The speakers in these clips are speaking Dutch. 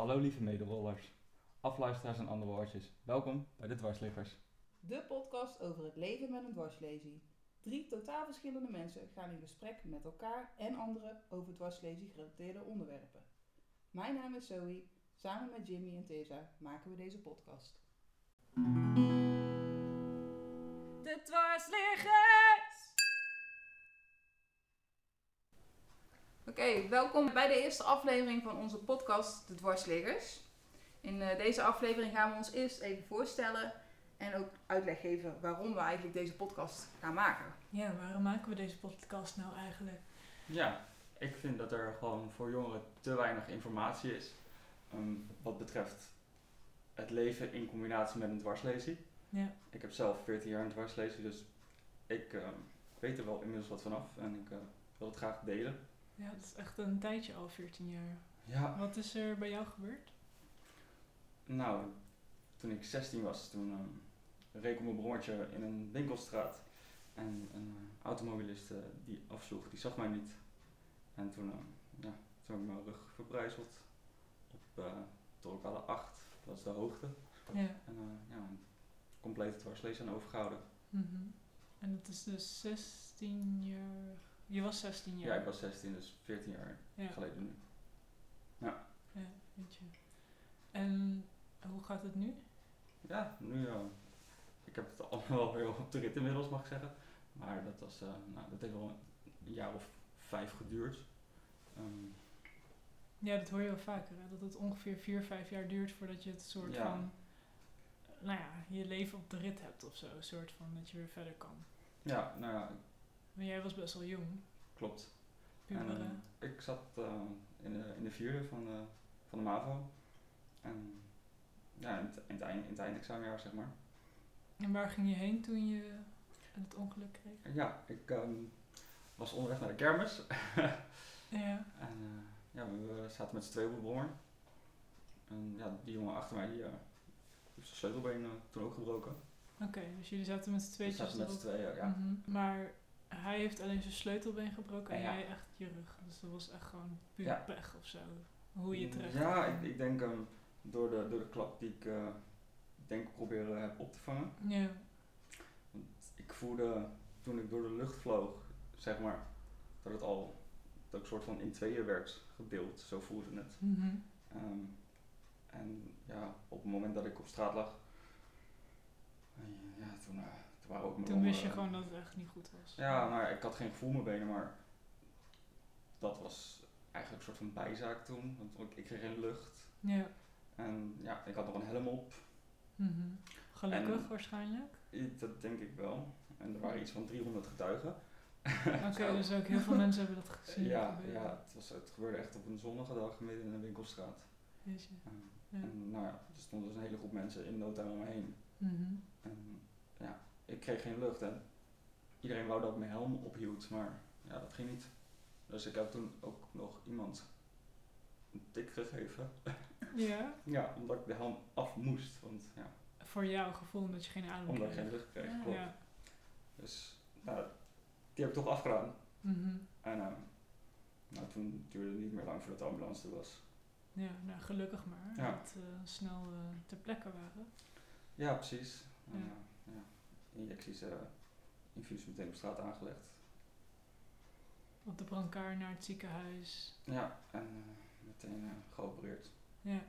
Hallo lieve medewollers, afluisteraars en andere woordjes. Welkom bij de Dwarsliggers. De podcast over het leven met een dwarslesie. Drie totaal verschillende mensen gaan in gesprek met elkaar en anderen over dwarslesie gerelateerde onderwerpen. Mijn naam is Zoe. Samen met Jimmy en Tessa maken we deze podcast. De dwarsliggers! Oké, welkom bij de eerste aflevering van onze podcast De Dwarsliggers. In eh, deze aflevering gaan we ons eerst even voorstellen en ook uitleg geven waarom we eigenlijk deze podcast gaan maken. Ja, waarom maken we deze podcast nou eigenlijk? Ja, ik vind dat er gewoon voor jongeren te weinig informatie is. ehm, wat betreft het leven in combinatie met een dwarslesie. Ja, Ik heb zelf 14 jaar een dwarslesie, dus ik ehm, weet er wel inmiddels wat vanaf en ik eh, wil het graag delen. Ja, dat is echt een tijdje al, 14 jaar. Ja, Wat is er bij jou gebeurd? nou, toen ik 16 was, toen ehm, reed ik op mijn brommertje in een winkelstraat. En een eh, automobilist eh, die afsloeg, die zag mij niet. En toen, ehm, ja, toen heb ik mijn rug verbrijzeld op uh, torokale 8, dat is de hoogte. Ja. En eh, ja, een complete dwarslees aan overgehouden. mhm. En dat is dus 16 jaar... Je was 16 jaar? Ja, ik was 16, dus 14 jaar Ja, geleden nu. ja weet je. En hoe gaat het nu? Ja, nu, eh, ik heb het allemaal wel weer op de rit inmiddels, mag ik zeggen. Maar dat, was, eh, nou, dat heeft wel een jaar of vijf geduurd. Ehm, Ja, dat hoor je wel vaker, hè? dat het ongeveer 4, 5 jaar duurt voordat je het soort Ja. van... Nou ja, je leven op de rit hebt of zo. Een soort van dat je weer verder kan. ja, nou ja, Maar jij was best wel jong. klopt. Puberen. En, eh, ik zat eh, in, de, in de vierde van de, van de MAVO. En ja, in het, in, het eind, in het eindexamenjaar, zeg maar. En waar ging je heen toen je het ongeluk kreeg? Ja, ik ehm, was onderweg naar de kermis. Ja. En eh, ja, we zaten met z'n tweeën op de brommer. En ja, die jongen achter mij, die heeft zijn sleutelbeen toen ook gebroken. Oké, dus jullie zaten met z'n We tweetjes zaten met z'n tweeën, ja. Mhm. Maar hij heeft alleen zijn sleutelbeen gebroken en Ja. jij echt je rug. Dus dat was echt gewoon puur Ja. pech of zo. Hoe je terecht Ja, kwam. ik, ik denk ehm, door, de, door de klap die ik eh, denk ik proberen heb op te vangen. Ja, Ik voelde toen ik door de lucht vloog, zeg maar, dat het al, dat ik soort van in tweeën werd gedeeld. Zo voelde het. Mhm. Ehm, en ja, op het moment dat ik op straat lag, ja, toen, eh, toen waren ook mijn Toen wist je gewoon dat het echt niet goed was. Ja, maar ik had geen gevoel in mijn benen, maar dat was eigenlijk een soort van bijzaak toen. Want ik, kreeg geen lucht. Ja. En ja, ik had nog een helm op. Mhm. Gelukkig En- waarschijnlijk. Dat denk ik wel. En er waren iets van 300 getuigen. Oké, dus ook heel veel mensen hebben dat gezien. ja, gebeuren. ja het, was, het gebeurde echt op een zonnige dag midden in een winkelstraat. Weet je. Ehm, Ja. En nou ja, er stond dus een hele groep mensen in no time om me heen. Mhm. En ja, ik kreeg geen lucht en iedereen wou dat ik mijn helm ophield, maar ja, dat ging niet. Dus ik heb toen ook nog iemand een tik gegeven. Ja, Ja, omdat ik de helm af moest, want ja, voor jouw gevoel omdat je geen adem omdat ik geen lucht kreeg. Ja. klopt. Ja. Dus nou, die heb ik toch afgedaan. Mhm. En ehm, nou, toen duurde het niet meer lang voordat de ambulance er was. Ja, nou gelukkig maar Ja. dat we snel eh, ter plekke waren. Ja, precies. En, Ja. eh, ja, injecties, eh infuus meteen op straat aangelegd. Op de brancard naar het ziekenhuis. Ja, en eh, meteen eh, geopereerd. Ja.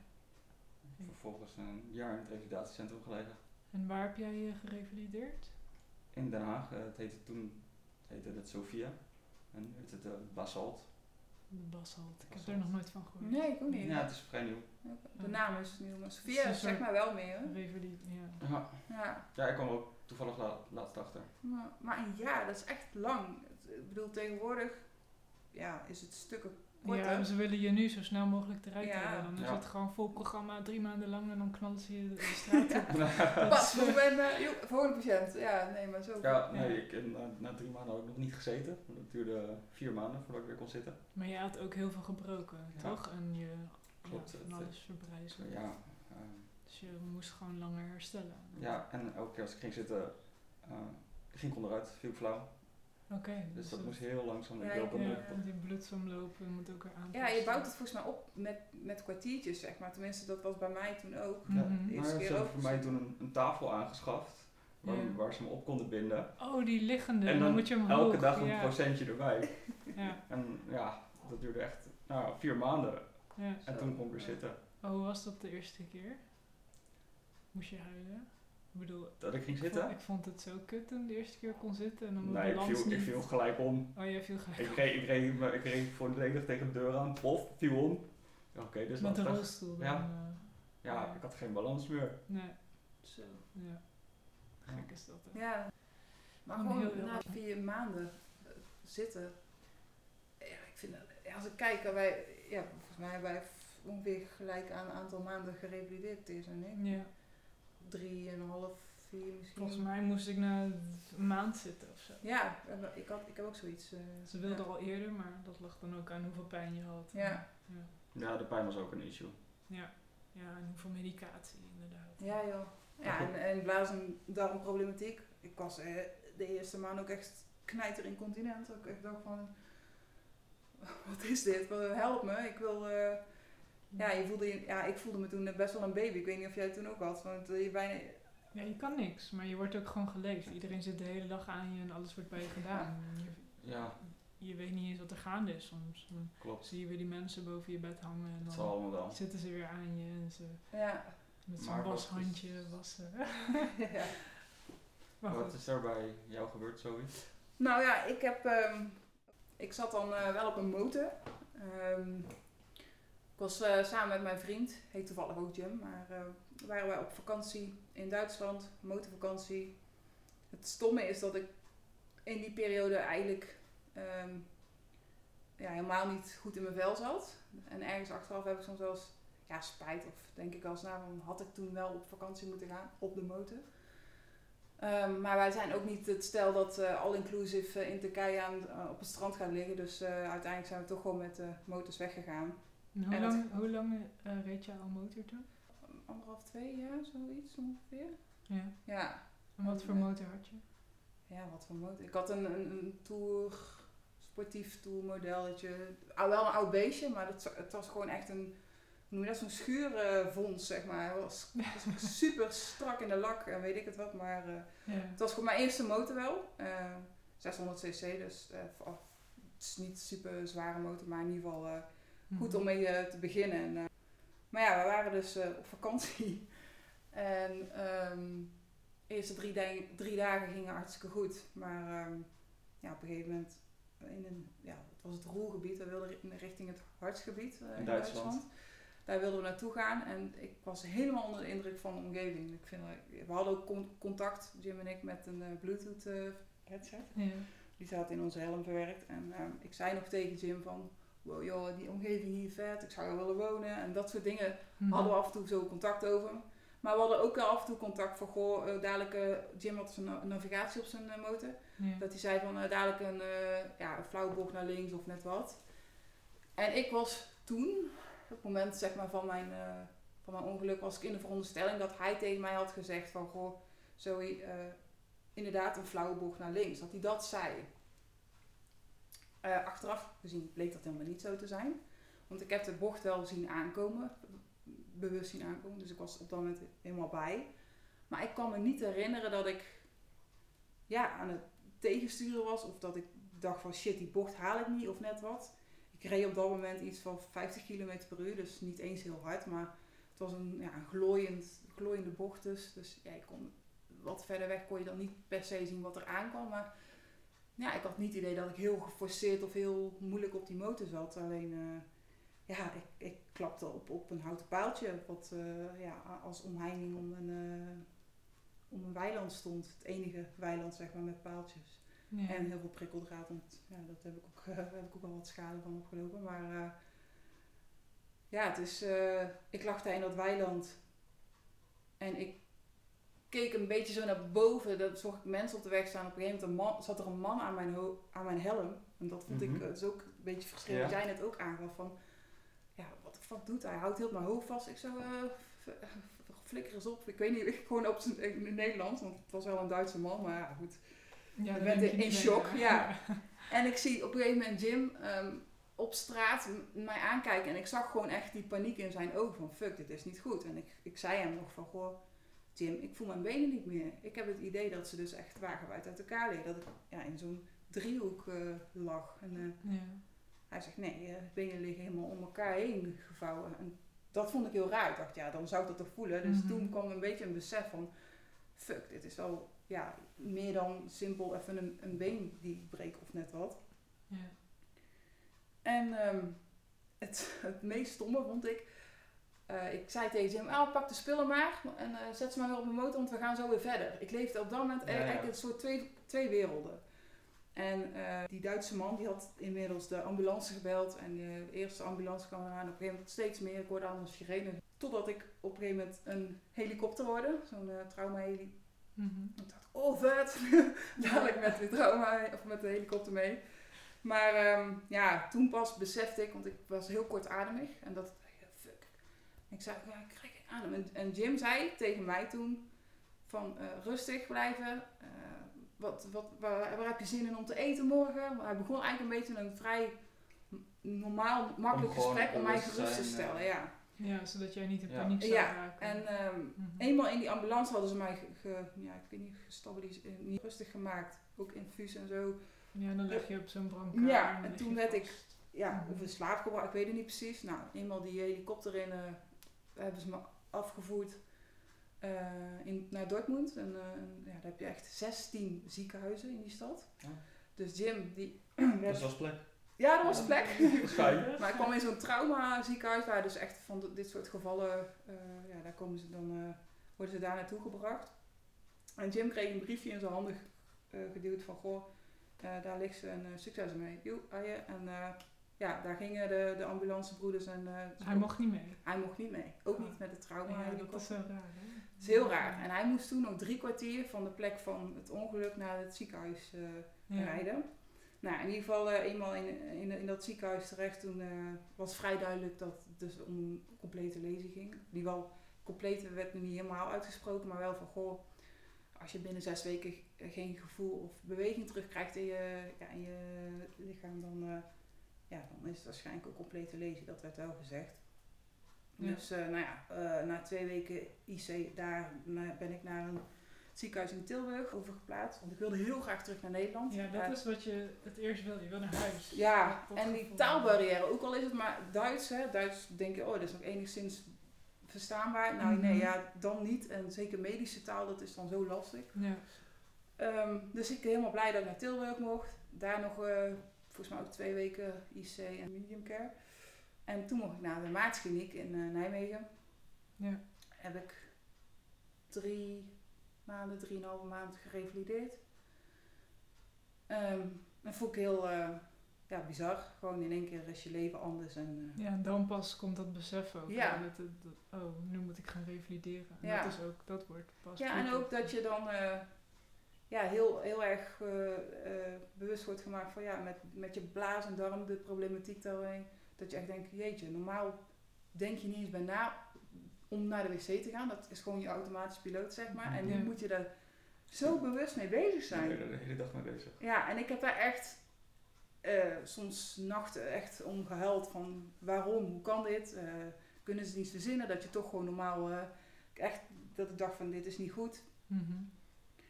Vervolgens een jaar in het revalidatiecentrum gelegen. En waar heb jij je gerevalideerd? In Den Haag, het heette toen heette het Sophia. En nu heet het Basalt. De Basalt. Ik heb er nog nooit van gehoord. Nee, ik ook niet. Ja, het is vrij nieuw. De naam is nieuw, maar een zeg maar wel meer. hè? Revalid ja. Ja, Ja. ja ik kwam er ook toevallig la laatst achter. Maar, maar een jaar, dat is echt lang. Ik bedoel, tegenwoordig ja, is het stukken korter. ja, ze willen je nu zo snel mogelijk eruit Ja. hebben. Dan is Ja. het gewoon vol programma, drie maanden lang en dan knallen ze je de, straat op. Pas, ik ben uh, joh, volgende patiënt. Ja, nee, maar zo. Ja, nee, Ja. ik, en, na, na drie maanden had ik nog niet gezeten. Want Het duurde vier maanden voordat ik weer kon zitten. Maar je had ook heel veel gebroken, Ja. toch? En je Klopt, ja, het, van eh, alles verbrijzen. Ja, ehm, Dus je moest gewoon langer herstellen. ja, en elke keer als ik ging zitten, eh, ging ik onderuit, viel ik flauw. Oké. Dus dat het- moest heel langzaam. Ja, hem Ja, want die bloedsomlopen moet ook weer aanpassen. Ja, je bouwt het volgens mij op met, met kwartiertjes, zeg maar. Tenminste, dat was bij mij toen ook. Ja, Mhm. Maar ze voor mij toen een, een tafel aangeschaft. Waar, Ja. waar ze hem op konden binden. Oh, die liggende. En dan, dan moet je hem Elke hoog, dag een ja. procentje erbij. Ja, En ja, dat duurde echt nou, vier maanden. ja. En Zo, toen kon ik weer ja. zitten. Oh, hoe was dat de eerste keer? Moest je huilen? Ik bedoel, Dat ik ging ik vond, zitten? ik vond het zo kut toen de eerste keer kon zitten en dan Nee, ik viel, niet. ik viel gelijk om. Oh, jij viel gelijk Ik reed, ik reed, me- ik reed volledig tegen de deur aan. Pof, viel om. Ja, Oké, dus met de rolstoel. Dan, Ja. eh, Ja, ik had geen balans meer. nee, Zo. ja. Gek is dat. hè. Ja. Maar Gewoon gewoon heel, heel na vier maanden eh, zitten. Ja, ik vind, dat- ja, als ik kijk, eh, wij, ja, volgens mij hebben wij ongeveer gelijk aan een aantal maanden gerevalideerd, Teers en ik. Ja. Drie en een half, vier misschien. Volgens mij moest ik na een maand zitten of zo. Ja, ik, had, ik heb ook zoiets. eh, Ze wilden ja. al eerder, maar dat lag dan ook aan hoeveel pijn je had. Ja. Ja, Ja, de pijn was ook een issue. ja. ja en hoeveel medicatie inderdaad. Ja, joh. Ja, en, en blaas- en darmproblematiek. Ik was eh, de eerste maand ook echt knijter incontinent. Ik echt dacht van, wat is dit? Wat- Help me, ik wil... eh, ja, je voelde je, ja, ik voelde me toen best wel een baby. Ik weet niet of jij het toen ook had. Want eh, je bijna... Ja, je kan niks, maar je wordt ook gewoon geleefd. Iedereen zit de hele dag aan je en alles wordt bij je gedaan. Je, Ja, je weet niet eens wat er gaande is soms. Dan klopt. zie je weer die mensen boven je bed hangen en dan zitten ze weer aan je en ze Ja. met zo'n washandje wassen. ja. maar Wat is er bij jou gebeurd, zoiets? Nou ja, ik heb... ehm, ik zat dan eh, wel op een motor. Ehm, was eh, samen met mijn vriend, heet toevallig ook Jim, maar eh, waren wij op vakantie in Duitsland, motorvakantie. Het stomme is dat ik in die periode eigenlijk ehm, ja, helemaal niet goed in mijn vel zat. En ergens achteraf heb ik soms wel ja, spijt of denk ik nou, van, had ik toen wel op vakantie moeten gaan op de motor. Ehm, maar wij zijn ook niet het stel dat eh all-inclusive in Turkije aan, op het strand gaat liggen. Dus uiteindelijk zijn we toch gewoon met de motors weggegaan. En hoe en dat- lang, hoe lang eh, reed je al motor toen? Anderhalf, twee jaar, zoiets ongeveer. Ja. Ja, En wat voor Ja. motor had je? ja wat voor motor. Ik had een, een, een tour, sportief tourmodelletje. Ah, wel een oud beestje, maar dat, het was gewoon echt een, noem je dat, zo'n schuurvons, zeg maar. Het was, het was super strak in de lak en weet ik het wat, maar... eh, Ja. Het was voor mijn eerste motor wel. eh 600 cc, dus eh, voor- het is niet super zware motor, maar in ieder geval eh, goed Mhm. om mee eh, te beginnen. En, eh, maar ja, we waren dus eh, op vakantie. En ehm, de eerste drie, drie dagen gingen hartstikke goed. Maar ehm, ja, op een gegeven moment, in een, ja, het was het Roergebied, we wilden ri- richting het Hartsgebied in, In Duitsland. Duitsland. Daar wilden we naartoe gaan en ik was helemaal onder de indruk van de omgeving. Ik vind, we hadden ook con- contact, Jim en ik, met een Bluetooth headset. Ja. Die zat in onze helm verwerkt. En ehm, ik zei nog tegen Jim van, wow joh, die omgeving hier vet, ik zou er willen wonen. En dat soort dingen Mhm. hadden we af en toe zo contact over. Maar we hadden ook af en toe contact van, goh, eh, dadelijk, eh, Jim had zijn na- navigatie op zijn eh, motor. Ja. Dat hij zei van, dadelijk een, ja, een flauwe bocht naar links of net wat. En ik was toen, op het moment zeg maar, van, mijn, van mijn ongeluk, was ik in de veronderstelling dat hij tegen mij had gezegd van, goh, Zoe, inderdaad een flauwe bocht naar links. Dat hij dat zei. Eh, achteraf gezien bleek dat helemaal niet zo te zijn. Want ik heb de bocht wel zien aankomen, bewust zien aankomen. Dus ik was op dat moment helemaal bij. Maar ik kan me niet herinneren dat ik ja, aan het tegensturen was. Of dat ik dacht van shit, die bocht haal ik niet of net wat. Ik reed op dat moment iets van 50 km per uur. Dus niet eens heel hard. Maar het was een, ja, een glooiend, glooiende bocht dus. Dus ja, kon, wat verder weg kon je dan niet per se zien wat er aankwam. Maar ja, ik had niet het idee dat ik heel geforceerd of heel moeilijk op die motor zat. Alleen, eh, ja, ik, ik klapte op, op een houten paaltje. Wat eh, ja, als omheining om een, eh, om een weiland stond. Het enige weiland, zeg maar, met paaltjes. Ja. En heel veel prikkeldraad, want ja, dat heb ik ook, heb ik ook wel wat schade van opgelopen. Maar ja, het is, ik lag daar in dat weiland en ik keek een beetje zo naar boven. Dat zag ik mensen op de weg staan. Op een gegeven moment man, zat er een man aan mijn, aan mijn helm. En dat vond ik Mhm. eh, dus ook een beetje verschillend. Ja. Jij net ook aangaf van, ja, wat de fuck doet hij? Hij houdt heel mijn hoofd vast. Ik zo, f- flikker eens op. Ik weet niet, gewoon op zijn in het Nederlands, want het was wel een Duitse man, maar ja, goed. Ja, bent denk in- je in niet shock, ja. En ik zie op een gegeven moment Jim ehm, op straat mij aankijken. En ik zag gewoon echt die paniek in zijn ogen van fuck, dit is niet goed. En ik, ik zei hem nog van goh, Jim, ik voel mijn benen niet meer. Ik heb het idee dat ze dus echt wagenwijd uit elkaar liggen. Dat ik ja, in zo'n driehoek eh, lag. En eh, Ja. hij zegt nee, eh, de benen liggen helemaal om elkaar heen gevouwen. En dat vond ik heel raar. Ik dacht ja, dan zou ik dat toch voelen. Dus Mhm. toen kwam een beetje een besef van fuck, dit is wel ja, meer dan simpel even een, een been die ik breek of net wat. Ja. En ehm, het, het meest stomme vond ik. Eh, ik zei tegen Jim, ah, pak de spullen maar en eh, zet ze maar weer op de motor, want we gaan zo weer verder. Ik leefde op dat moment Ja, eigenlijk ja. een soort twee, twee werelden. En eh, die Duitse man die had inmiddels de ambulance gebeld. En de eerste ambulance kwam eraan. Op een gegeven moment steeds meer. Ik hoorde allemaal sirene. Totdat ik op een gegeven moment een helikopter hoorde. Zo'n trauma-heli. Mhm. Ik dacht, oh vet, dadelijk met de trauma of met de helikopter mee. Maar ehm, ja, toen pas besefte ik, want ik was heel kortademig en dat. Ik zei, ja, ik krijg adem. En, en Jim zei tegen mij toen van eh, rustig blijven. eh, wat, wat, waar, waar heb je zin in om te eten morgen? Hij begon eigenlijk een beetje een vrij normaal, makkelijk Om gesprek om mij gerust te stellen. eh. Ja. Ja, zodat jij niet in Ja. paniek zou Ja, raken. En ehm, Mhm. Eenmaal in die ambulance hadden ze mij ge, ge- ja, ik weet niet, gestabiliseerd, niet rustig gemaakt. Ook infuus en zo. Ja, dan lig je op zo'n brancard. Ja, en toen werd ik-. Ja, Mhm. of in slaap gebracht, ik weet het niet precies. Nou, eenmaal die helikopter in, eh, hebben ze me afgevoerd eh, in, naar Dortmund. En, eh, en, ja, daar heb je echt 16 ziekenhuizen in die stad. Ja. Dus Jim, die... Dat was plek. ja, dat was plek. Dat. Maar ik kwam in zo'n trauma ziekenhuis waar dus echt van dit soort gevallen, eh, ja, daar komen ze dan, worden ze daar naartoe gebracht. En Jim kreeg een briefje in zijn handen geduwd van, goh, daar ligt ze en eh, succes ermee. Joe, je. En ja, daar gingen de, de ambulancebroeders en... eh, Hij mocht niet mee. hij mocht niet mee. Ook Ah. niet met de trauma. Ja, dat is wel raar, hè? Het is heel raar. En hij moest toen nog drie kwartier van de plek van het ongeluk naar het ziekenhuis eh, Ja. rijden. Nou, in ieder geval eh, eenmaal in, in, in dat ziekenhuis terecht, toen was vrij duidelijk dat het dus om een complete lezing ging. Die wel, compleet werd nu niet helemaal uitgesproken, maar wel van, goh, als je binnen zes weken geen gevoel of beweging terugkrijgt in je, ja, in je lichaam, dan, ja, dan is het waarschijnlijk een complete lezing. Dat werd wel gezegd. Ja. Dus, eh, nou ja, eh, na twee weken IC, daar na- ben ik naar een ziekenhuis in Tilburg overgeplaatst. Want ik wilde heel graag terug naar Nederland. Ja, dat is wat je het eerst wil. Je wil naar huis. Ja, en die taalbarrière, ook al is het maar Duits, hè. Duits denk je, oh, dat is nog enigszins verstaanbaar. Nou nee, Mhm. ja, dan niet. En zeker medische taal, dat is dan zo lastig. Ja. Ehm, dus ik ben helemaal blij dat ik naar Tilburg mocht. Daar nog, eh, volgens mij ook twee weken IC en medium care. En toen mocht ik naar de Maartskliniek in eh, Nijmegen. Ja. Heb ik drie maanden, drieënhalve maand gerevalideerd. Ehm dat vond ik heel eh, ja, bizar. Gewoon in één keer is je leven anders. En, eh, ja, en dan pas komt dat besef ook. Ja. Dat, dat- oh, nu moet ik gaan revalideren. En Ja. dat is ook, dat wordt pas Ja, en ook dat je dan ja, heel, heel erg eh, eh, bewust wordt gemaakt van ja, met, met je blaas en darm, de problematiek daarmee. Dat je echt denkt, jeetje, normaal denk je niet eens bij na om naar de wc te gaan. Dat is gewoon je automatische piloot, zeg maar. En nu Ja. moet je daar zo bewust mee bezig Ik zijn. ben er de hele dag mee bezig. Ja, en ik heb daar echt eh, soms nachten echt om gehuild van waarom, hoe kan dit? Eh, kunnen ze niet verzinnen dat je toch gewoon normaal, eh, echt, dat ik dacht van dit is niet goed. Mhm.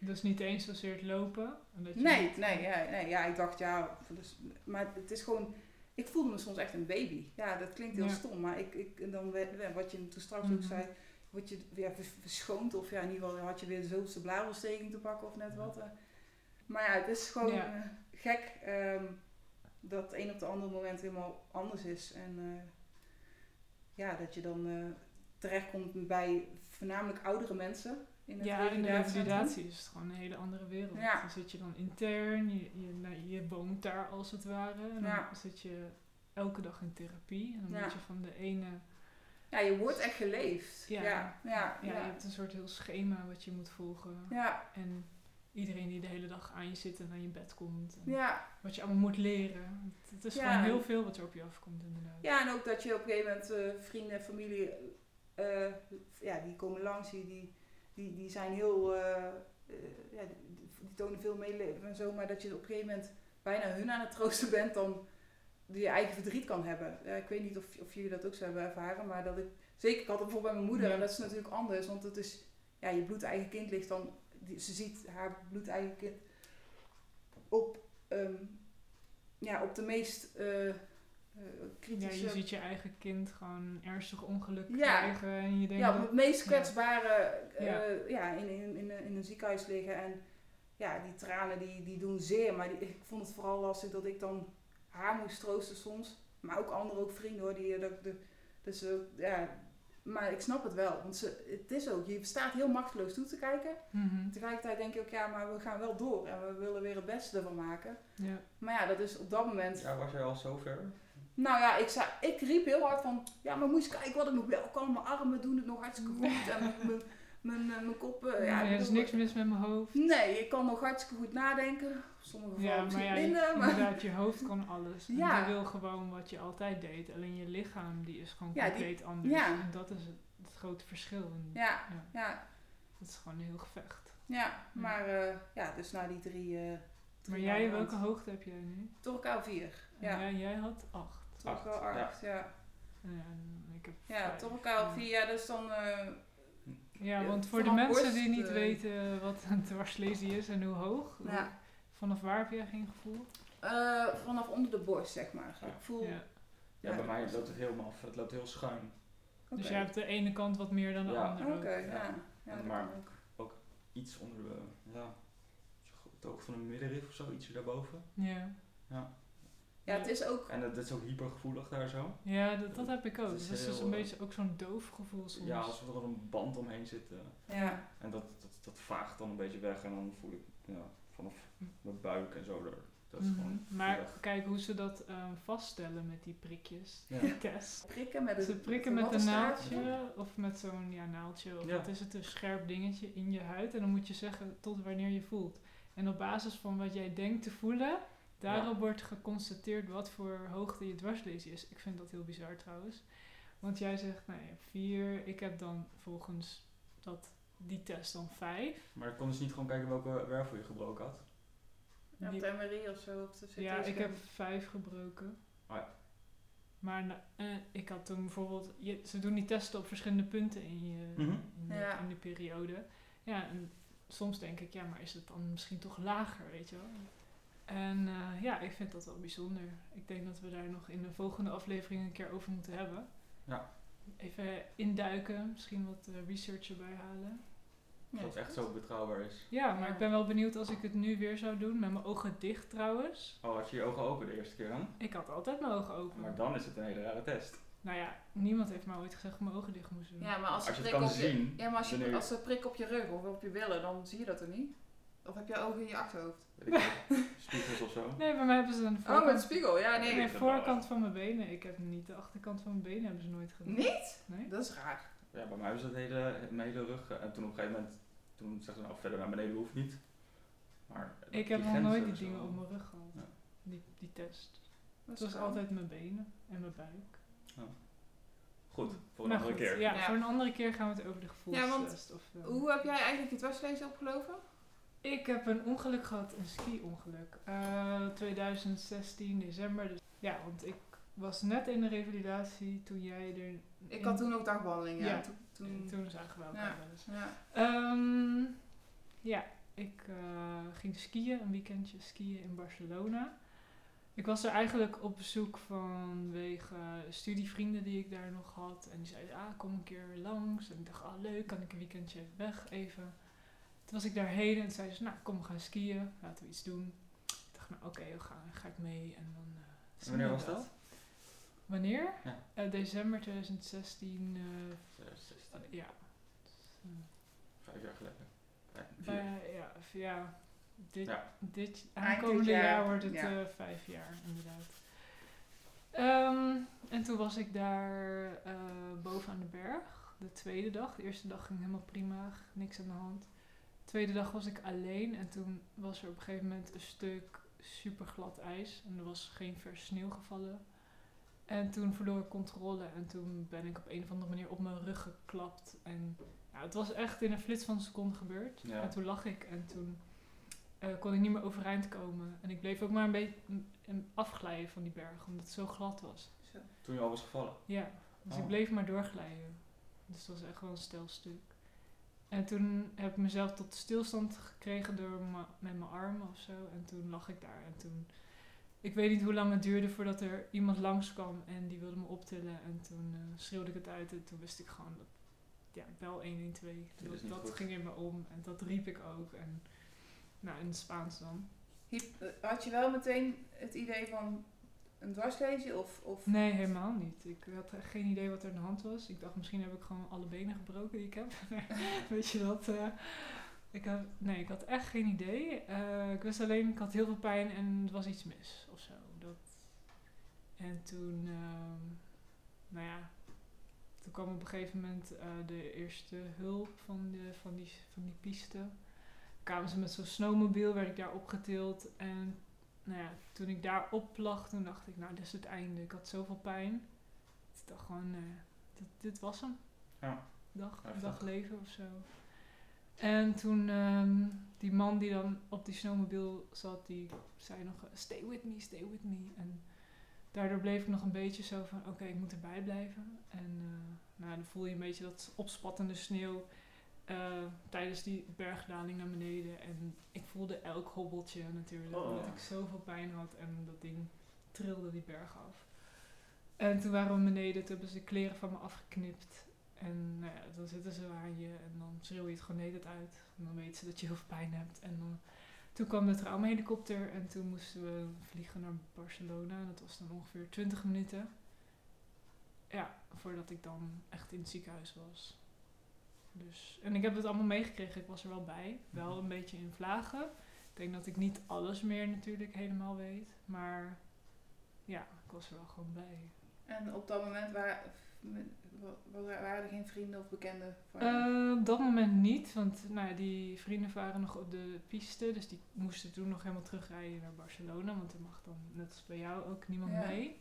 Dus niet eens zozeer het lopen. je Nee, niet- nee, ja, nee, ja, ik dacht ja, dus, maar het is gewoon, ik voelde me soms echt een baby. Ja, dat klinkt heel Ja. stom, maar ik, ik, dan wat je toen straks ook Mhm. zei, word je weer vers- verschoond of ja, in ieder geval had je weer de zoveelste blaarontsteking te pakken of net wat. eh. Maar ja, het is gewoon Ja. gek ehm, dat het een op de andere moment helemaal anders is. En eh, ja, dat je dan eh, terechtkomt bij voornamelijk oudere mensen in het Ja, in de revalidatie is het gewoon een hele andere wereld. Ja. Dan zit je dan intern, je, je, nou, je woont daar als het ware. En dan Ja. zit je elke dag in therapie. En dan Ja. moet je van de ene... Ja, je wordt echt geleefd. Ja. Ja, ja, je hebt een soort heel schema wat je moet volgen. ja, En iedereen die de hele dag aan je zit en aan je bed komt. En ja. Wat je allemaal moet leren. Het, is gewoon heel veel wat er op je afkomt inderdaad. Ja, en ook dat je op een gegeven moment eh, vrienden, familie, eh, ja, die komen langs, die, die die, die zijn heel, eh, eh, ja, die, die tonen veel medeleven en zo, maar dat je op een gegeven moment bijna hun aan het troosten bent dan je eigen verdriet kan hebben. Ja, ik weet niet of, of jullie dat ook zo hebben ervaren, maar dat ik, zeker ik had het bijvoorbeeld bij mijn moeder en dat is natuurlijk anders, want het is, ja, je bloedeigen kind ligt dan, die, ze ziet haar bloedeigen kind op, ehm, ja, op de meest eh, eh, Ja, je ziet je eigen kind gewoon ernstig ongeluk Ja. krijgen en je denkt ja, op het meest ja. kwetsbare eh, Ja. ja. in, in, in, een- in een ziekenhuis liggen. En ja, die tranen die, die doen zeer. Maar die, ik vond het vooral lastig dat ik dan haar moest troosten soms. Maar ook anderen, ook vrienden hoor. Die, dat, de, dus, eh, ja, maar ik snap het wel. Want ze, het is ook, je staat heel machteloos toe te kijken. Mhm. Tegelijkertijd denk je ook, ja, maar we gaan wel door. En we willen weer het beste ervan maken. Ja. Maar ja, dat is op dat moment... Ja, was jij al zover? Nou ja, ik, zei, ik riep heel hard van, ja, maar moet je eens kijken wat ik nog wel kan. Mijn armen doen het nog hartstikke goed. En mijn, mijn, mijn, eh, mijn kop, ja, er is niks mis met mijn hoofd. Nee, ik kan nog hartstikke goed nadenken. Sommige gevallen Ja, misschien ja, minder. Maar inderdaad, je hoofd kan alles. En Ja. je wil gewoon wat je altijd deed. Alleen je lichaam die is gewoon die- compleet anders. ja. En dat is het, het grote verschil. En ja, ja, dat is gewoon een heel gevecht. ja, maar eh, ja, dus na die drie... eh Maar jij, welke hoogte heb jij nu? Torkaal vier. En Ja, jij, jij had acht. torkaal Acht, ja. acht, ja. En ik heb Ja, vijf. torkaal Ja. vier, is dan... eh, Ja, want voor de mensen borst, die niet eh, weten wat een dwarslesie is en hoe hoog, hoe- vanaf waar heb jij geen gevoel? eh, vanaf onder de borst, zeg maar. Ja. Ik voel... Ja. Ja, Ja. bij mij loopt het helemaal af. Het loopt heel schuin. Dus jij hebt de ene kant wat meer dan de Ja. andere. Oké, ook. ja. Maar- ook. Iets onder de, ja, het oog van een middenrif of zo, ietsje daarboven. Ja, Ja, het is ook... En het is ook hypergevoelig daar zo. ja dat, dat heb ik ook. Het is Dat is dus een eh, beetje ook zo'n doof gevoel soms. Ja, alsof er een band omheen zit. eh, Ja, en dat, dat, dat vaagt dan een beetje weg en dan voel ik ja, vanaf mijn buik en zo. daar- Dat is Mhm. gewoon Maar weg. kijk hoe ze dat ehm, vaststellen met die prikjes. Ja. Die test. prikken met een Ze prikken met een naaldje of met zo'n ja, naaldje of Ja. wat is het, een scherp dingetje in je huid. En dan moet je zeggen tot wanneer je voelt. En op basis van wat jij denkt te voelen, daarop wordt geconstateerd wat voor hoogte je dwarslesie is. Ik vind dat heel bizar trouwens. Want jij zegt, nou ja, vier. Ik heb dan volgens dat, die test dan vijf. Maar ik kon dus niet gewoon kijken welke wervel je gebroken had. Ja, op de MRI of zo. Op de CT Ja, ik heb vijf gebroken. Oh ja. Maar na- eh, ik had toen bijvoorbeeld... Je, ze doen die testen op verschillende punten in, je, Mhm. in, de, Ja. in de periode. Ja, en soms denk ik, ja, maar is het dan misschien toch lager, weet je wel? En eh, ja, ik vind dat wel bijzonder. Ik denk dat we daar nog in de volgende aflevering een keer over moeten hebben. Ja. Even induiken, misschien wat eh, research erbij halen. Ja, dat het echt zo betrouwbaar is. Ja, maar Ja. ik ben wel benieuwd als ik het nu weer zou doen, met mijn ogen dicht trouwens. Oh, had je je ogen open de eerste keer aan? Ik had altijd mijn ogen open. Maar dan is het een hele rare test. Nou ja, niemand heeft mij ooit gezegd dat ik mijn ogen dicht moest doen. Ja, maar als, je het kan op je, zien, ja, maar als, je, als ze prik op je rug of op je billen, dan zie je dat er niet. Of heb je ogen in je achterhoofd? Weet ik niet. Spiegels of zo. Nee, bij mij hebben ze een Oh, met voorkant, spiegel. Ja, nee. nee, voorkant van mijn benen. Ik heb niet de achterkant van mijn benen hebben ze nooit gedaan. Niet? Nee? Dat is raar. Ja, bij mij hebben ze het hele, mijn hele rug. eh, En toen op een gegeven moment, toen zeggen ze nou verder naar beneden hoeft niet. Maar Ik heb nog nooit die dingen op mijn rug gehad. Ja. Die, die test. Dat Het was raar. altijd mijn benen en mijn buik. Goed, voor een Maar andere goed, keer. Ja, Ja. voor een andere keer gaan we het over de gevoelstest. of, eh, Hoe heb jij eigenlijk je dwarslezen opgelopen? Ik heb een ongeluk gehad, een ski-ongeluk. Eh, 2016, december. Dus, ja, want ik was net in de revalidatie toen jij er... Ik had toen ook dagbehandeling, ja. Ja. Toen, toen, elkaar Ja. wel eens. ja. Ehm, ja, ik eh, ging skiën, een weekendje skiën in Barcelona. Ik was er eigenlijk op bezoek vanwege studievrienden die ik daar nog had. En die zeiden, ah, kom een keer langs. En ik dacht, ah, leuk, kan ik een weekendje weg even. Toen was ik daarheen en zeiden ze, nou, kom, we gaan skiën. Laten we iets doen. Ik dacht, nou, oké, we gaan, ga ik mee. En dan eh, wanneer was dat? Wanneer? Ja. Eh, december 2016, eh, 2016, ja. Vijf jaar geleden. Vijf, vier. Bij, ja, ja, dit, Ja. dit aankomende jaar, jaar, wordt het ja. eh, vijf jaar, inderdaad. Ehm, en toen was ik daar eh, boven aan de berg, de tweede dag. De eerste dag ging helemaal prima, niks aan de hand. De tweede dag was ik alleen en toen was er op een gegeven moment een stuk super glad ijs. En er was geen vers sneeuw gevallen. En toen verloor ik controle en toen ben ik op een of andere manier op mijn rug geklapt. En ja, het was echt in een flits van een seconde gebeurd. Ja. En toen lag ik en toen eh, kon ik niet meer overeind komen. En ik bleef ook maar een beetje mm, afglijden van die berg, omdat het zo glad was. Zo. Toen je al was gevallen. Ja, dus Oh. ik bleef maar doorglijden. Dus het was echt wel een stelstuk. En toen heb ik mezelf tot stilstand gekregen door me- met mijn armen of zo. En toen lag ik daar. En toen, ik weet niet hoe lang het duurde voordat er iemand langskwam en die wilde me optillen. En toen eh, schreeuwde ik het uit en toen wist ik gewoon dat, ja, bel 112. Dit is Dat, dat goed. ging in me om en dat riep ik ook. En, nou, in het Spaans dan. Had je wel meteen het idee van een dwarslesie of, of Nee, helemaal niet. Ik had geen idee wat er aan de hand was. Ik dacht, misschien heb ik gewoon alle benen gebroken die ik heb. Weet je dat? eh, ik had, nee, ik had echt geen idee. Eh, ik wist alleen, ik had heel veel pijn en er was iets mis of zo. Dat, en toen, ehm, nou ja, toen kwam op een gegeven moment eh, de eerste hulp van, de, van, die, van die piste. Kwamen ze met zo'n snowmobiel, werd ik daar opgetild. En nou ja, toen ik daar op lag, toen dacht ik, nou, dit is het einde. Ik had zoveel pijn. Ik dacht gewoon, eh, dit, dit was hem. Ja. Dag leven of zo. En toen, ehm, die man die dan op die snowmobiel zat, die zei nog, eh, stay with me, stay with me. En daardoor bleef ik nog een beetje zo van, oké, ik moet erbij blijven. En eh, nou, dan voel je een beetje dat opspattende sneeuw eh, tijdens die bergdaling naar beneden. En ik voelde elk hobbeltje natuurlijk, Oh. omdat ik zoveel pijn had en dat ding trilde die berg af. En toen waren we beneden, toen hebben ze de kleren van me afgeknipt. En nou ja, dan zitten ze aan je en dan schreeuw je het gewoon tijd uit. En dan weten ze dat je heel veel pijn hebt. En dan, toen kwam de traumahelikopter en toen moesten we vliegen naar Barcelona. En dat was dan ongeveer 20 minuten. Ja, voordat ik dan echt in het ziekenhuis was. Dus, en ik heb het allemaal meegekregen, ik was er wel bij. Wel een beetje in vlagen. Ik denk dat ik niet alles meer natuurlijk helemaal weet. Maar ja, ik was er wel gewoon bij. En op dat moment waren, wa- waren er geen vrienden of bekenden van? Eh, op dat moment niet, want nou, ja, die vrienden waren nog op de piste, dus die moesten toen nog helemaal terugrijden naar Barcelona, want er mag dan, net als bij jou, ook niemand Ja. mee.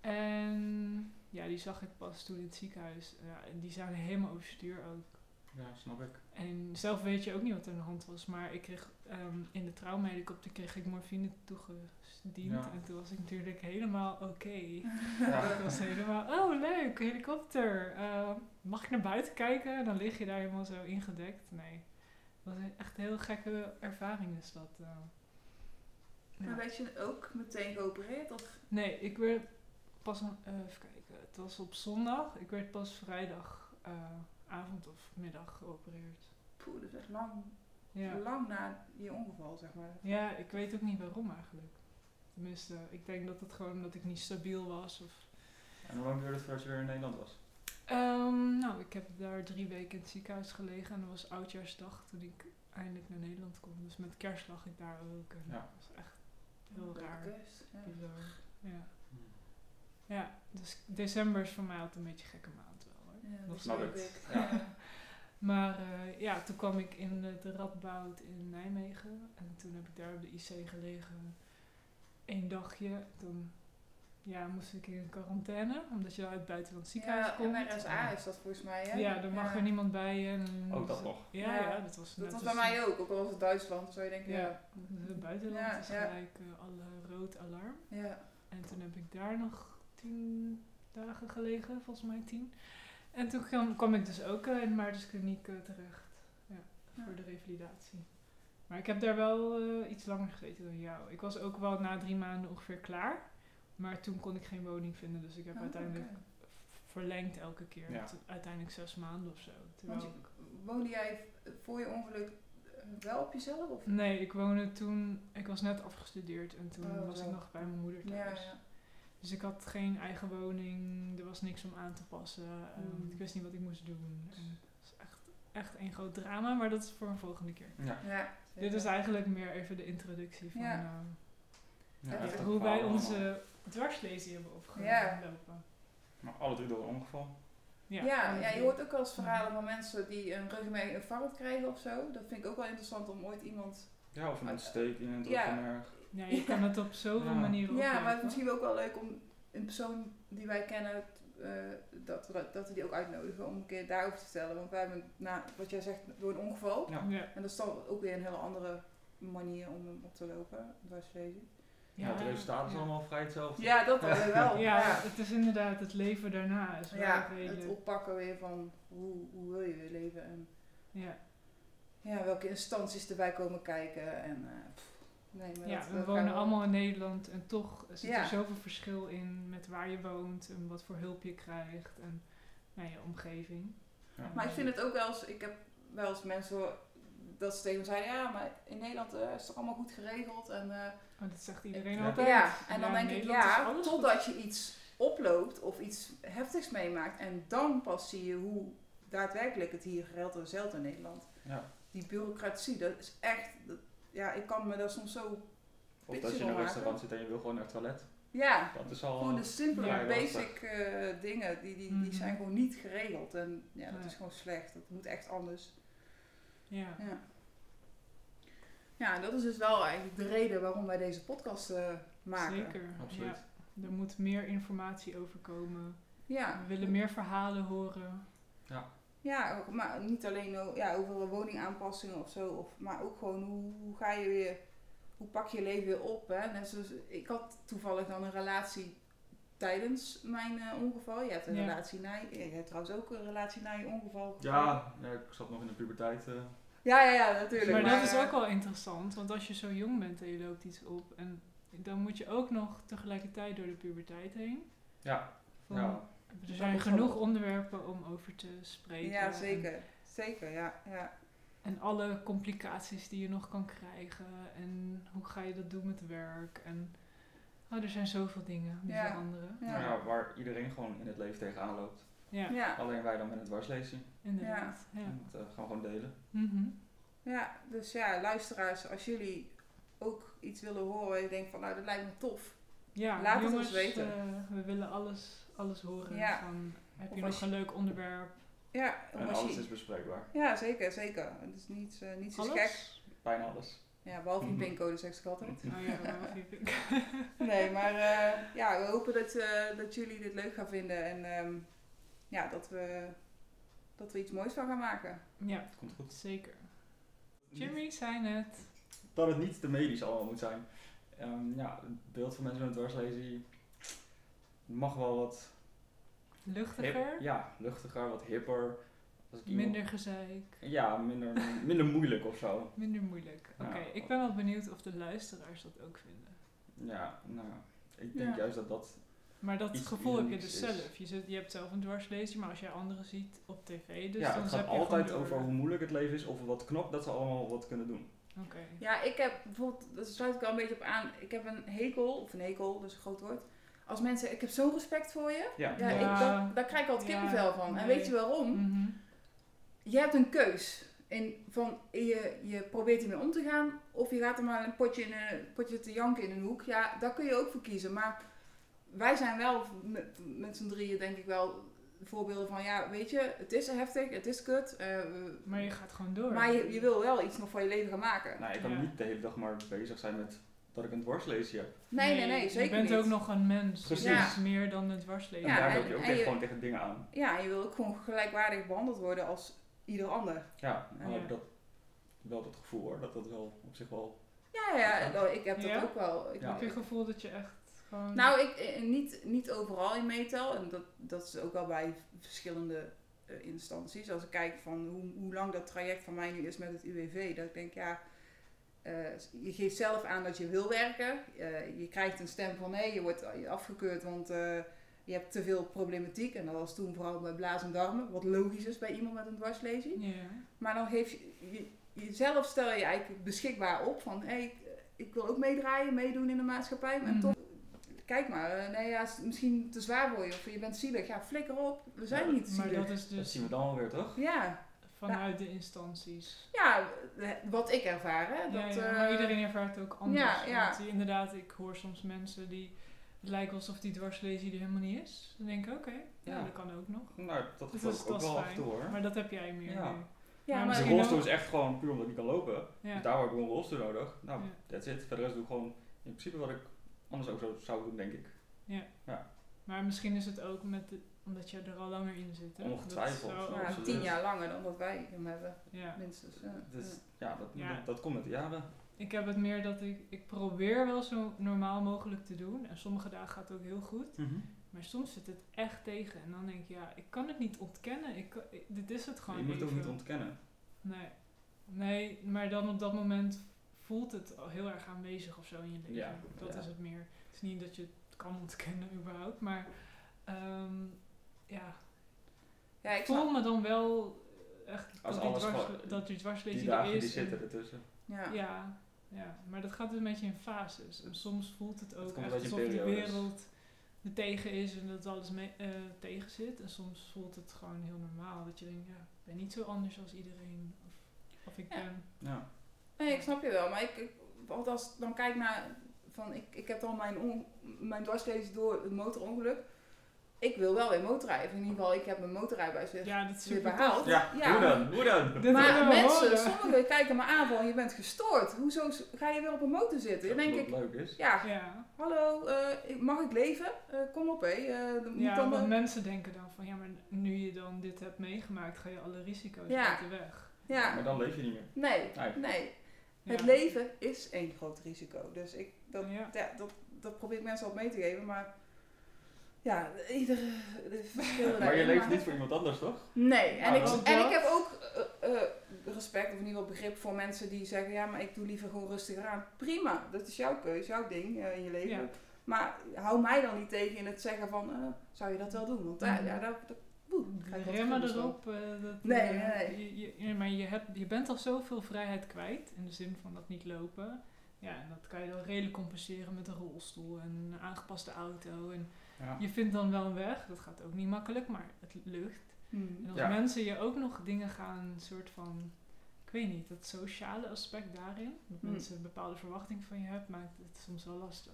En ja, die zag ik pas toen in het ziekenhuis. Ja, en die zagen helemaal overstuur ook. Ja, snap ik. En zelf weet je ook niet wat er aan de hand was, maar ik kreeg ehm, in de traumahelikopter kreeg ik morfine toegediend. Ja. En toen was ik natuurlijk helemaal oké. Ja. Ik was helemaal, oh leuk, helikopter. Eh, mag ik naar buiten kijken? En dan lig je daar helemaal zo ingedekt. Nee, dat was echt een heel gekke ervaring is dat. eh. Maar Ja. werd je ook meteen geopereerd? Of? Nee, ik werd pas, een- eh, even kijken, het was op zondag. Ik werd pas vrijdag eh, avond of middag geopereerd. Poeh, dat is echt lang, Ja. lang na je ongeval, zeg maar. ja, ik weet ook niet waarom eigenlijk. Tenminste, ik denk dat het gewoon dat ik niet stabiel was of En hoe lang duurde het voordat je weer in Nederland was? Ehm, nou, ik heb daar drie weken in het ziekenhuis gelegen en dat was oudjaarsdag toen ik eindelijk naar Nederland kwam. Dus met kerst lag ik daar ook en Ja. dat was echt heel raar, ja. bizar. Ja. Ja, dus december is voor mij altijd een beetje een gekke maand wel hoor. Ja, Dat snap ik. Ja. Ja. Maar eh, ja, toen kwam ik in de, Radboud in Nijmegen en toen heb ik daar op de IC gelegen één dagje. Toen ja, moest ik in quarantaine, omdat je uit het buitenland ziekenhuis Ja, komt. MRSA is dat volgens mij, hè? Ja, dan mag er niemand bij je. En Ook dat nog. Ja, Ja. ja, dat was Dat was bij mij ook, ook al was het Duitsland, zou je denken, Ja, ja. het buitenland Ja, is ja. gelijk eh, alle rood alarm. ja. En toen heb ik daar nog tien dagen gelegen, volgens mij tien. En toen kwam, kwam ik dus ook eh, in de Maartenskliniek eh, terecht. Ja, Ja. voor de revalidatie. Maar ik heb daar wel eh, iets langer gezeten dan jou. Ik was ook wel na drie maanden ongeveer klaar. Maar toen kon ik geen woning vinden, dus ik heb Oh, uiteindelijk verlengd elke keer. Ja. Uiteindelijk zes maanden of zo. Want je, woonde jij voor je ongeluk wel op jezelf? Of? Nee, ik woonde toen, ik was net afgestudeerd en toen Oh, was zo. ik nog bij mijn moeder Ja, thuis. ja. Dus ik had geen eigen woning, er was niks om aan te passen. ehm, Mm. Ik wist niet wat ik moest doen. En het was echt, echt een groot drama, maar dat is voor een volgende keer. Ja. ja Dit is eigenlijk meer even de introductie van Ja. eh, heftig hoe wij onze dwarslezing hebben opgelopen. Ja. Maar alle drie door een ongeval. Ja, Ja, je hoort ook wel eens verhalen van mensen die een ruggenmerg infarct krijgen of zo. Dat vind ik ook wel interessant om ooit iemand... Ja, of een ontsteking in het Ja. ruggenmerg. Ja, je kan het op zoveel Ja. manieren Ja, maar het is misschien ook wel leuk om een persoon die wij kennen, eh, dat, we, dat we die ook uitnodigen om een keer daarover te vertellen. Want wij hebben, na, wat jij zegt, door een ongeval. Ja. Ja. En dat is dan ook weer een hele andere manier om hem op te lopen, dwarslezen. Ja, het resultaat is ja. allemaal vrij hetzelfde. Ja, dat wel. wel. Ja, ja. het is inderdaad het leven daarna. Is wel Ja, het oppakken weer van hoe, hoe wil je weer leven en ja. ja, welke instanties erbij komen kijken. En, eh, nee, maar ja, dat- we dat wonen allemaal in Nederland en toch zit Ja. er zoveel verschil in met waar je woont en wat voor hulp je krijgt en nou, je omgeving. Ja. Maar ik vind het ook wel eens, ik heb wel eens mensen dat ze tegen me zeiden, ja, maar in Nederland eh, is het toch allemaal goed geregeld. En, eh, Oh, dat zegt iedereen altijd. ja, en dan Ja, denk ik, ja, totdat je iets oploopt of iets heftigs meemaakt. En dan pas zie je hoe daadwerkelijk het hier geregeld is zelf in Nederland. Ja. Die bureaucratie, dat is echt, dat- ja, ik kan me daar soms zo, Of dat je in een restaurant zit en je wil gewoon naar het toilet. ja, Dat is al... gewoon de simpele Ja, basic eh, dingen, die, die, die Mhm. zijn gewoon niet geregeld. En ja, dat Nee. is gewoon slecht, dat moet echt anders. Ja. Ja. Ja, en dat is dus wel eigenlijk de reden waarom wij deze podcast eh, maken. Zeker. Absoluut. Ja. Er moet meer informatie over komen. Ja, We willen meer verhalen horen. ja ook- maar niet alleen ja, over woningaanpassingen of zo, of, maar ook gewoon hoe, hoe ga je weer, hoe pak je je leven weer op. Hè? Net zoals, ik had toevallig dan een relatie tijdens mijn eh, ongeval. Je hebt een Ja. relatie na je, je hebt trouwens ook een relatie na je ongeval. Ja, ja, ik zat nog in de puberteit. eh. ja, ja, ja natuurlijk. Maar dat is eh, ook wel interessant, want als je zo jong bent en je loopt iets op, en dan moet je ook nog tegelijkertijd door de puberteit heen. ja, Van- ja, Er zijn genoeg onderwerpen om over te spreken. Ja, En, zeker. Zeker, ja. ja. en alle complicaties die je nog kan krijgen. En hoe ga je dat doen met werk. En oh, er zijn zoveel dingen die Ja. veranderen. Ja. Nou ja, waar iedereen gewoon in het leven tegenaan loopt. Ja, Ja. Alleen wij dan met het dwarslezen. inderdaad. Ja. En dat eh, gaan we gewoon delen. Mhm. Ja, dus ja, luisteraars, als jullie ook iets willen horen waar je denkt van nou, dat lijkt me tof. Ja, Laat het ons weten. eh, we willen alles, alles horen. Ja. Van, heb Of je nog je- een leuk onderwerp? Ja, En alles je- is bespreekbaar. ja zeker, zeker. Het is niet, eh niet zo gek. Bijna alles. Ja, behalve een Mhm. pincode zeg ik altijd. Oh ja, Nee, maar eh, ja, we hopen dat, eh, dat jullie dit leuk gaan vinden en ehm, ja, dat we, dat we iets moois van gaan maken. ja, Het komt goed. zeker. Jimmy zei net. Dat het niet te medisch allemaal moet zijn. Ehm, ja, het beeld van mensen met dwarslezen mag wel wat Luchtiger, hip- ja, luchtiger, wat hipper. Als ik iemand- minder gezeik, Ja, minder, minder moeilijk of zo. minder moeilijk. Ja. Oké, ik ben wel benieuwd of de luisteraars dat ook vinden. Ja, nou, ik denk Ja. juist dat dat... Maar dat Iets gevoel heb je dus is. zelf. Je, zit, je hebt zelf een dwarslezer, maar als je anderen ziet op tv, dus ja, dan het gaat je altijd over hoe moeilijk het leven is of wat knop dat ze allemaal wat kunnen doen. Oké. Ja, ik heb bijvoorbeeld, daar sluit ik al een beetje op aan, ik heb een hekel, of een hekel, dat is een groot woord. Als mensen zeggen, ik heb zo'n respect voor je, Ja, ja, Ja. Ik, daar, daar krijg ik altijd Ja, kippenvel van. En nee. weet je waarom? Mhm. Je hebt een keus. In, van, je, je probeert ermee om te gaan, of je gaat er maar een potje, in een potje te janken in een hoek. Ja, daar kun je ook voor kiezen. Maar wij zijn wel met, met z'n drieën, denk ik wel, voorbeelden van, ja, weet je, het is heftig, het is kut. eh, Maar je gaat gewoon door. maar je, je wil wel iets nog van je leven gaan maken. Nou, ik kan Ja. niet de hele dag maar bezig zijn met dat ik een dwarslezen heb. Nee, nee, nee, zeker Je bent niet. ook nog een mens. Precies. Dus Ja. het is meer dan het dwarslezen. En Ja, daar en- loop je ook en tegen, je- gewoon tegen dingen aan. Ja, en je wil ook gewoon gelijkwaardig behandeld worden als ieder ander. Ja, dan Ja. heb ik dat, wel dat gevoel hoor, dat dat wel op zich wel... Ja, ja, ja, ik heb dat Ja? ook wel. Ik, Ja. Heb je het gevoel dat je echt gewoon... Nou, ik, eh, niet, niet overal in meetel. En dat, dat is ook wel bij verschillende eh, instanties. Als ik kijk van hoe, hoe lang dat traject van mij nu is met het UWV. Dat ik denk, ja, eh, je geeft zelf aan dat je wil werken. Eh, je krijgt een stem van nee, je wordt afgekeurd, want eh, je hebt te veel problematiek. En dat was toen vooral bij blaas en darmen. Wat logisch is bij iemand met een dwarslezing. Ja. Maar dan geef je, je jezelf stel je eigenlijk beschikbaar op van hé, ik, ik wil ook meedraaien, meedoen in de maatschappij. Maar Mhm. toch, kijk maar, eh, nee, ja, is misschien te zwaar voor je of je bent zielig. Ja, flikker op, we zijn Ja, niet Maar zielig. dat is Dat dus zien we dan alweer, toch? Ja, vanuit de instanties. ja, eh, wat ik ervaar, hè. Dat, ja, ja, eh, maar iedereen ervaart het ook anders. ja, ja. Want die- inderdaad, ik hoor soms mensen die... Het lijkt alsof die dwarslezen er helemaal niet is. Dan denk ik, oké, ja, Ja. dat kan ook nog. Nou, dat Dus dat is- ook dat wel af fijn. en toe hoor. Maar dat heb jij meer Ja. nu. Ja, Maar maar Dus de misschien rolstoel ook- is echt gewoon puur omdat ik niet kan lopen. Ja. Dus daar heb ik gewoon een rolstoel nodig. Nou, Ja. that's it. Verder doe ik gewoon in principe wat ik anders ook zo zou doen, denk ik. Maar misschien is het ook met de- omdat je er al langer in zit. Hè? Ongetwijfeld, Dat zou ja, absoluut. tien jaar langer dan dat wij hem hebben, Ja. minstens. Ja. Dus ja, dat, Ja. Dat, dat komt met de jaren. Ik heb het meer dat ik, ik probeer wel zo normaal mogelijk te doen. En sommige dagen gaat het ook heel goed. Maar soms zit het echt tegen. En dan denk ik, ja, ik kan het niet ontkennen. Ik, dit is het gewoon je moet het ook niet ontkennen. Nee. Nee, maar dan op dat moment voelt het al heel erg aanwezig of zo in je leven. Ja, dat ja. is het meer. Het is niet dat je het kan ontkennen überhaupt. Maar ehm, ja, Ja, ik voel snap. me dan wel echt Als dat die, alles dwars, gewoon- dat die Die er is. en- zitten ertussen. Ja. ja, ja, maar dat gaat een beetje in fases. En soms voelt het ook komt een echt beetje alsof in de periodes. wereld er tegen is en dat alles mee, eh, tegen zit. En soms voelt het gewoon heel normaal. Dat je denkt, ja, ik ben niet zo anders als iedereen. Of, of ik Ja. ben... Ja. Nee, ik snap je wel. Maar ik, ik want als ik dan kijk naar... Van, ik, ik heb dan mijn, on, mijn dwarslezing door een motorongeluk. Ik wil wel weer motorrijden. In ieder geval, ik heb mijn motorrijbewijs weer, Ja, dat is weer super behaald. Ja, Ja. hoe dan? Hoe dan? Maar mensen, sommigen kijken me aan van je bent gestoord. Hoezo ga je weer op een motor zitten? Dan denk Wat ik, leuk is. ja, Ja, hallo, eh, ik- mag ik leven? Eh, kom op hé. Eh, ja dan, want mensen denken dan van, ja, maar nu je dan dit hebt meegemaakt, ga je alle risico's Ja. uit de weg. ja, Maar dan leef je niet meer. nee, Nee. nee. Ja. Het leven is één groot risico. Dus ik, dat, Ja. ja. dat, dat probeer ik mensen al mee te geven. Maar ja, iedere verschillen Maar je leeft niet voor iemand anders, toch? Nee, en, Ah, ik, en ik heb ook eh, eh, respect, of in ieder geval begrip voor mensen die zeggen: ja, maar ik doe liever gewoon rustig aan. Prima, dat is jouw keus, jouw ding eh, in je leven. Ja. Maar hou mij dan niet tegen in het zeggen van: eh, zou je dat wel doen? Want daar, Mhm. ja, dat, dat, Remmen erop. dat, Nee, nee, nee. Je, je, ja, maar je, hebt, je bent al zoveel vrijheid kwijt, in de zin van dat niet lopen. Ja, en dat kan je dan redelijk compenseren met een rolstoel en een aangepaste auto. En Ja. je vindt dan wel een weg, dat gaat ook niet makkelijk, maar het lukt. Mhm. En als Ja. mensen je ook nog dingen gaan, soort van, ik weet niet, dat sociale aspect daarin, dat Hmm. mensen een bepaalde verwachting van je hebben, maakt het soms wel lastig.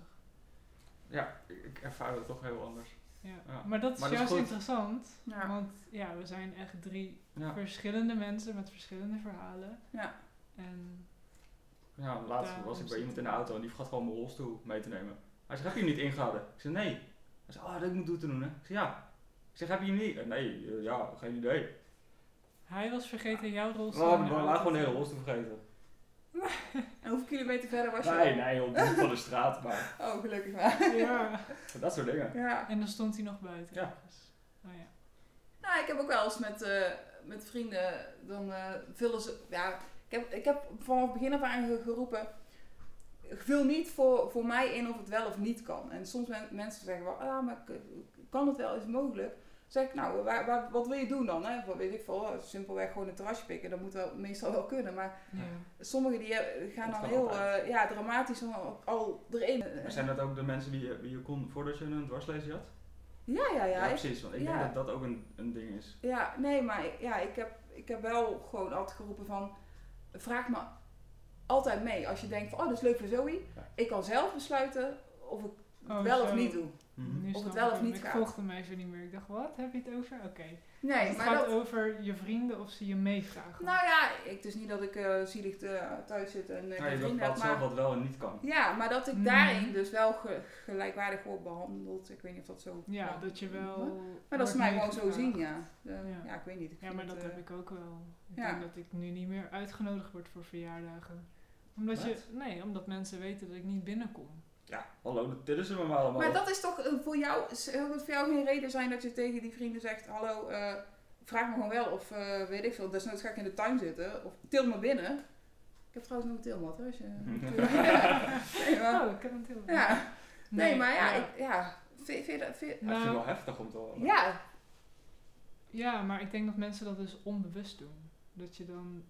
Ja, ik, ervaar het toch heel anders. Ja. Ja. Maar dat is Maar dat is juist interessant, Ja. want ja, we zijn echt drie Ja, verschillende mensen met verschillende verhalen. Ja. En ja laatst was ik bij iemand in de auto en die vergat gewoon mijn rolstoel mee te nemen. Hij zegt, heb je hem niet ingehouden? Ik zeg, nee. Hij zegt, oh, dat moet doen te doen, hè? Ik zeg, ja. Ik zeg, heb je hem niet? "Eh, Nee, eh, ja, geen idee. hij was vergeten jouw rolstoel. in de we waren gewoon de te hele rolstoel vergeten. En hoeveel kilometer verder was je? Nee, nee, op de hoek van de straat, maar Oh, gelukkig maar. Ja. dat soort dingen. Ja. En dan stond hij nog buiten. Ja. Dus, oh ja. Nou, ik heb ook wel eens met, eh, met vrienden, dan eh vullen ze, ja, ik heb, ik heb vanaf het begin af aan ge- geroepen, vul niet voor, voor mij in of het wel of niet kan. En soms men, mensen zeggen wel, ah, maar kan het wel, is het mogelijk? zeg ik, nou, waar, waar- wat wil je doen dan? Hè? Wat weet ik veel, oh, simpelweg gewoon een terrasje pikken, dat moet wel, meestal wel kunnen. Maar Ja. sommigen die eh, gaan Dat dan heel eh, ja, dramatisch al, al erin. Maar zijn dat ook de mensen wie je, je kon voordat je een dwarslezing had? Ja, ja, ja. precies. Want ik ja. denk dat dat ook een, een ding is. Ja, nee, maar ik- ja, ik, heb, ik heb wel gewoon altijd geroepen van... Vraag me altijd mee. Als je denkt van, oh, dat is leuk voor Zoe. Ja. Ik kan zelf besluiten of ik Oh, wel of zo. niet doe. Mhm. Nu Of het wel ik of niet Ik gaat. volgde hem even niet meer. Ik dacht, wat? Heb je het over? Oké. Nee, het maar gaat dat... over je vrienden of ze je meevragen. Nou ja, ik, het is niet dat ik eh, zielig eh, thuis zit en uh, Ja, je vrienden heb, bepaalt zelf maar... wat wel en niet kan. Ja, maar dat ik Mm. daarin dus wel ge- gelijkwaardig word behandeld. Ik weet niet of dat zo... ja, dat je wel... Maar dat ze mij gewoon zo zien, ja. Ja. ja. ik weet niet. Ik Ja, maar dat heb ik ook wel. Ik ja. denk dat ik nu niet meer uitgenodigd word voor verjaardagen. Omdat je... Nee, omdat mensen weten dat ik niet binnenkom. Ja, hallo, ze me maar allemaal. Maar dat is toch eh, voor jou, zou het voor jou geen reden zijn dat je tegen die vrienden zegt: Hallo, eh, vraag me gewoon wel of eh, weet ik veel, desnoods ga ik in de tuin zitten of til me binnen. Ik heb trouwens nog een tilmat, hè? Als je, nee, maar, Oh, ik heb een telefoon. ja. Nee, maar ja, Ik, ja. Vind, vind vind- Ja, ik vind het Nou, wel heftig om te horen. ja. Ja, maar ik denk dat mensen dat dus onbewust doen. Dat je dan...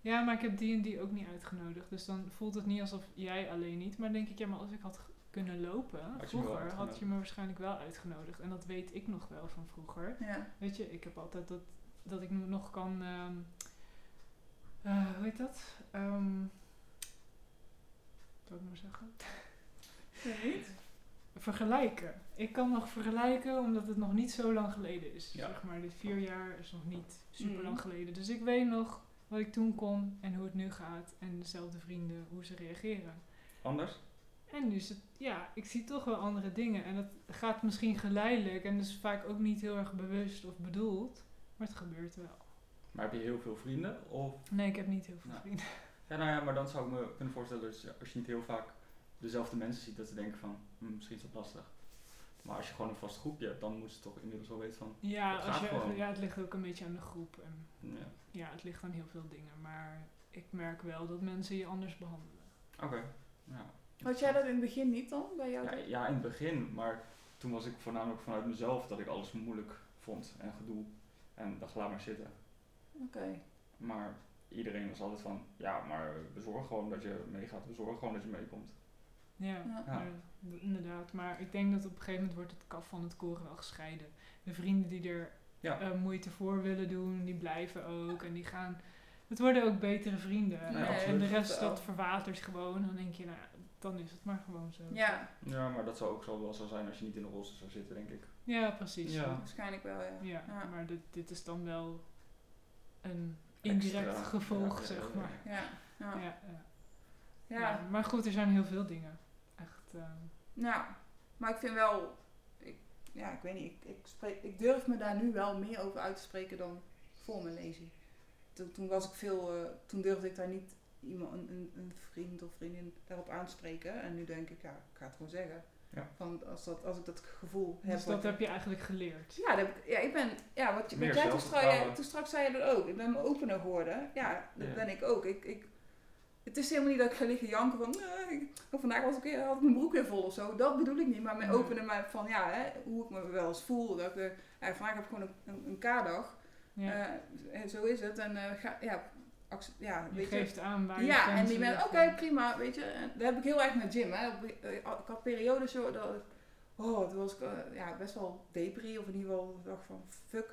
Ja, maar ik heb die en die ook niet uitgenodigd. Dus dan voelt het niet alsof jij alleen niet. Maar denk ik, ja, maar als ik had kunnen lopen Had vroeger, had je me waarschijnlijk wel uitgenodigd. En dat weet ik nog wel van vroeger. ja. Weet je, ik heb altijd dat, dat ik nog kan... ehm, eh, hoe heet dat? Ehm wat wil ik nou zeggen? Vergelijken. Ik kan nog vergelijken omdat het nog niet zo lang geleden is. Ja. Zeg maar, dit vier jaar is nog niet super lang Mhm. geleden. Dus ik weet nog wat ik toen kon en hoe het nu gaat. En dezelfde vrienden, hoe ze reageren. Anders? En nu is het, ja, ik zie toch wel andere dingen. En dat gaat misschien geleidelijk en dus vaak ook niet heel erg bewust of bedoeld. Maar het gebeurt wel. Maar heb je heel veel vrienden? Of, Nee, ik heb niet heel veel Nou. vrienden. ja, nou ja, maar dan zou ik me kunnen voorstellen dat als je niet heel vaak dezelfde mensen ziet, dat ze denken van, hm, misschien is dat lastig. Maar als je gewoon een vast groepje hebt, dan moeten ze toch inmiddels wel weten van, Ja, als je, gewoon. ja, het ligt ook een beetje aan de groep. En ja, ja, het ligt aan heel veel dingen. Maar ik merk wel dat mensen je anders behandelen. oké. Ja. Had jij dat in het begin niet dan, bij jou? Ja, ja, in het begin, maar toen was ik voornamelijk vanuit mezelf dat ik alles moeilijk vond en gedoe. En dacht, laat maar zitten. Oké. Maar iedereen was altijd van, ja, maar we zorgen gewoon dat je meegaat, we zorgen gewoon dat je meekomt. Ja, maar inderdaad. Maar ik denk dat op een gegeven moment wordt het kaf van het koren wel gescheiden. De vrienden die er Ja. eh, moeite voor willen doen, die blijven ook. En die gaan... Het worden ook betere vrienden. Nee, en absoluut. de rest, dat verwatert gewoon. Dan denk je, nou, dan is het maar gewoon zo. Ja, Ja, maar dat zou ook zo wel zo zijn als je niet in de rolstoel zou zitten, denk ik. Ja, precies. Ja. waarschijnlijk wel, ja. Ja, Ja. maar dit, dit is dan wel een Extra, indirect gevolg, zeg maar. Ja, ja. Ja, ja. ja. Ja, maar goed, er zijn heel veel dingen. Echt. ehm, Nou, maar ik vind wel, ik, ja, ik weet niet, ik, ik, spreek, ik durf me daar nu wel meer over uit te spreken dan voor mijn lezing. Toen, toen was ik veel, eh, toen durfde ik daar niet iemand, een, een, vriend of vriendin daarop aanspreken. En nu denk ik, ja, ik ga het gewoon zeggen. Ja. Van als, dat, als ik dat gevoel heb. dus dat heb je eigenlijk geleerd. Ja, dat ja, ik ben, ja, wat, je- wat jij toen, straks, toen straks zei je dat ook. Ik ben me opener geworden. Ja, dat Ja. ben ik ook. Ik, ik, het is helemaal niet dat ik ga liggen janken van, nee, vandaag was ik, weer- had ik mijn broek weer vol of zo. Dat bedoel ik niet. Maar mijn openen mij van, ja, hè, hoe ik me wel eens voel. Dat ik, eh, ja, vandaag heb ik gewoon een, een, een K-dag. Ja. Eh, en zo is het. En eh, ga, ja, ja, je weet je. geeft aan waar je Ja, en die ben, oké, prima, weet je. En dat heb ik heel erg met gym, hè. Ik had periodes zo dat ik, oh, toen was ik ja, best wel depri, of in ieder geval dacht van, fuck,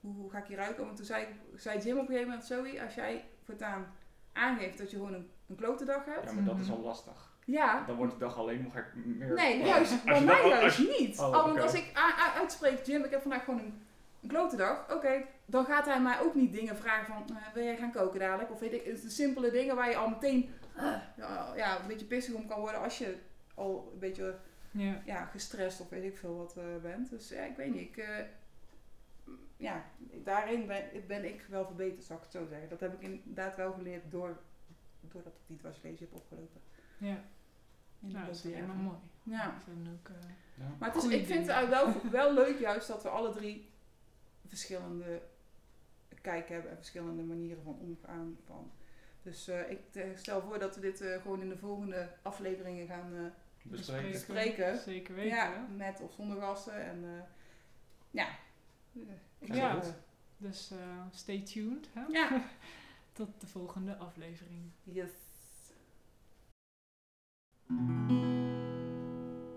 hoe, hoe ga ik hieruit komen? Toen zei, ik- zei Jim op een gegeven moment, Zoe, als jij voortaan aangeeft dat je gewoon een, een klote dag hebt. Ja, maar dat is Mhm. al lastig. Ja, Dan wordt de dag alleen nog meer... nee, Oh, juist, als bij je mij dat- als juist je- niet. Oh, Al, want als ik uitspreek, Jim, ik heb vandaag gewoon een, een klote dag, oké, dan gaat hij mij ook niet dingen vragen van, eh, wil jij gaan koken dadelijk? Of weet ik, het is de simpele dingen waar je al meteen eh, ja, ja, een beetje pissig om kan worden als je al een beetje Ja. ja, gestrest of weet ik veel wat eh, bent. Dus ja, ik weet niet, ik, eh, ja, daarin ben, ben ik wel verbeterd, zou ik het zo zeggen. Dat heb ik inderdaad wel geleerd door, doordat ik die dwarslezen heb opgelopen. ja. In de Nou, dat is helemaal mooi. Ja. Ik vind ook, eh, Ja. Maar het is, Goeie ik vind het eigenlijk wel, wel leuk juist dat we alle drie verschillende kijk hebben en verschillende manieren van omgaan. Van. Dus eh, ik eh, stel voor dat we dit eh, gewoon in de volgende afleveringen gaan eh, Bespreken. Bespreken. Zeker weten. ja, met of zonder gasten. En eh, ja, Dus eh, stay tuned. Hè? ja. Tot de volgende aflevering. Yes.